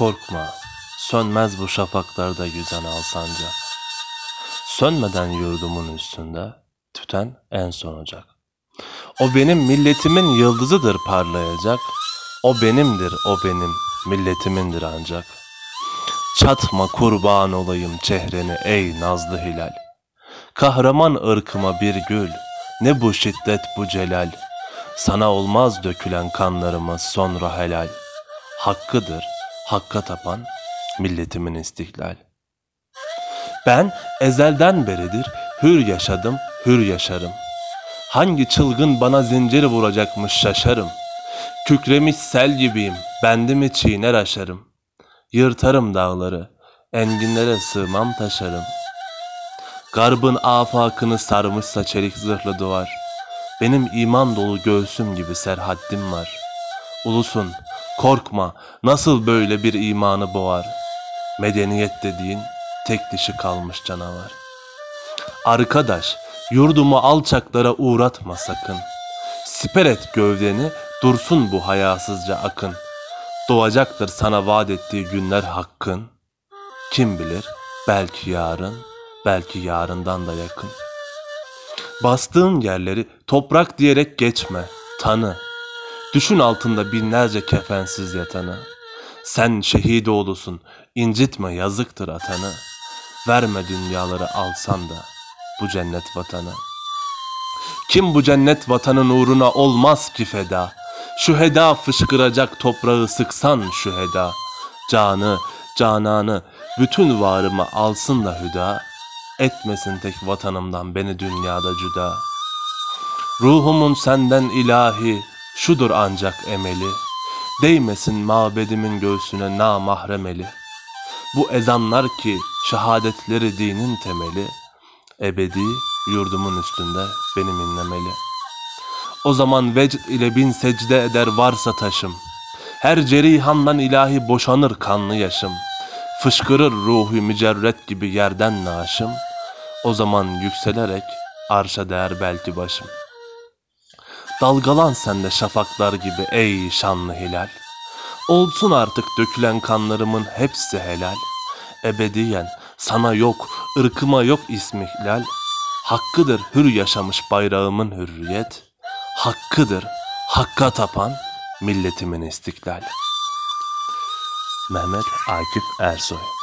Korkma, sönmez bu şafaklarda yüzen alsancak. Sönmeden yurdumun üstünde tüten en son ocak. O benim milletimin yıldızıdır parlayacak. O benimdir, o benim milletimindir ancak. Çatma kurban olayım çehreni ey nazlı hilal. Kahraman ırkıma bir gül, ne bu şiddet bu celal. Sana olmaz dökülen kanlarımız sonra helal. Hakkıdır, hakka tapan milletimin istiklal. Ben ezelden beridir hür yaşadım, hür yaşarım. Hangi çılgın bana zincir vuracakmış şaşarım. Kükremiş sel gibiyim, bendimi çiğner aşarım. Yırtarım dağları, enginlere sığmam taşarım. Garbın afakını sarmışsa çelik zırhlı duvar. Benim iman dolu göğsüm gibi serhaddim var. Ulusun, korkma, nasıl böyle bir imanı boğar? Medeniyet dediğin tek dişi kalmış canavar. Arkadaş, yurdumu alçaklara uğratma sakın. Siper et gövdeni, dursun bu hayasızca akın. Doğacaktır sana vaat ettiği günler hakkın. Kim bilir, belki yarın, belki yarından da yakın. Bastığın yerleri toprak diyerek geçme, tanı. Düşün altında binlerce kefensiz yatanı. Sen şehit oğlusun, incitme yazıktır atanı. Verme dünyaları alsan da bu cennet vatanı. Kim bu cennet vatanın uğruna olmaz ki feda. Şu heda fışkıracak toprağı sıksan şu heda. Canı, cananı, bütün varımı alsın da hüda. Etmesin tek vatanımdan beni dünyada cüda. Ruhumun senden ilahi, şudur ancak emeli. Değmesin mabedimin göğsüne namahrem eli. Bu ezanlar ki şehadetleri dinin temeli, ebedi yurdumun üstünde benim inlemeli. O zaman vecd ile bin secde eder varsa taşım. Her cerihandan ilahi boşanır kanlı yaşım. Fışkırır ruhu mücerret gibi yerden naşım. O zaman yükselerek arşa değer belki başım. Dalgalan sen de şafaklar gibi ey şanlı hilal. Olsun artık dökülen kanlarımın hepsi helal. Ebediyen sana yok, ırkıma yok ismihlal. Hakkıdır hür yaşamış bayrağımın hürriyet. Hakkıdır hakka tapan milletimin istiklal. Mehmet Akif Ersoy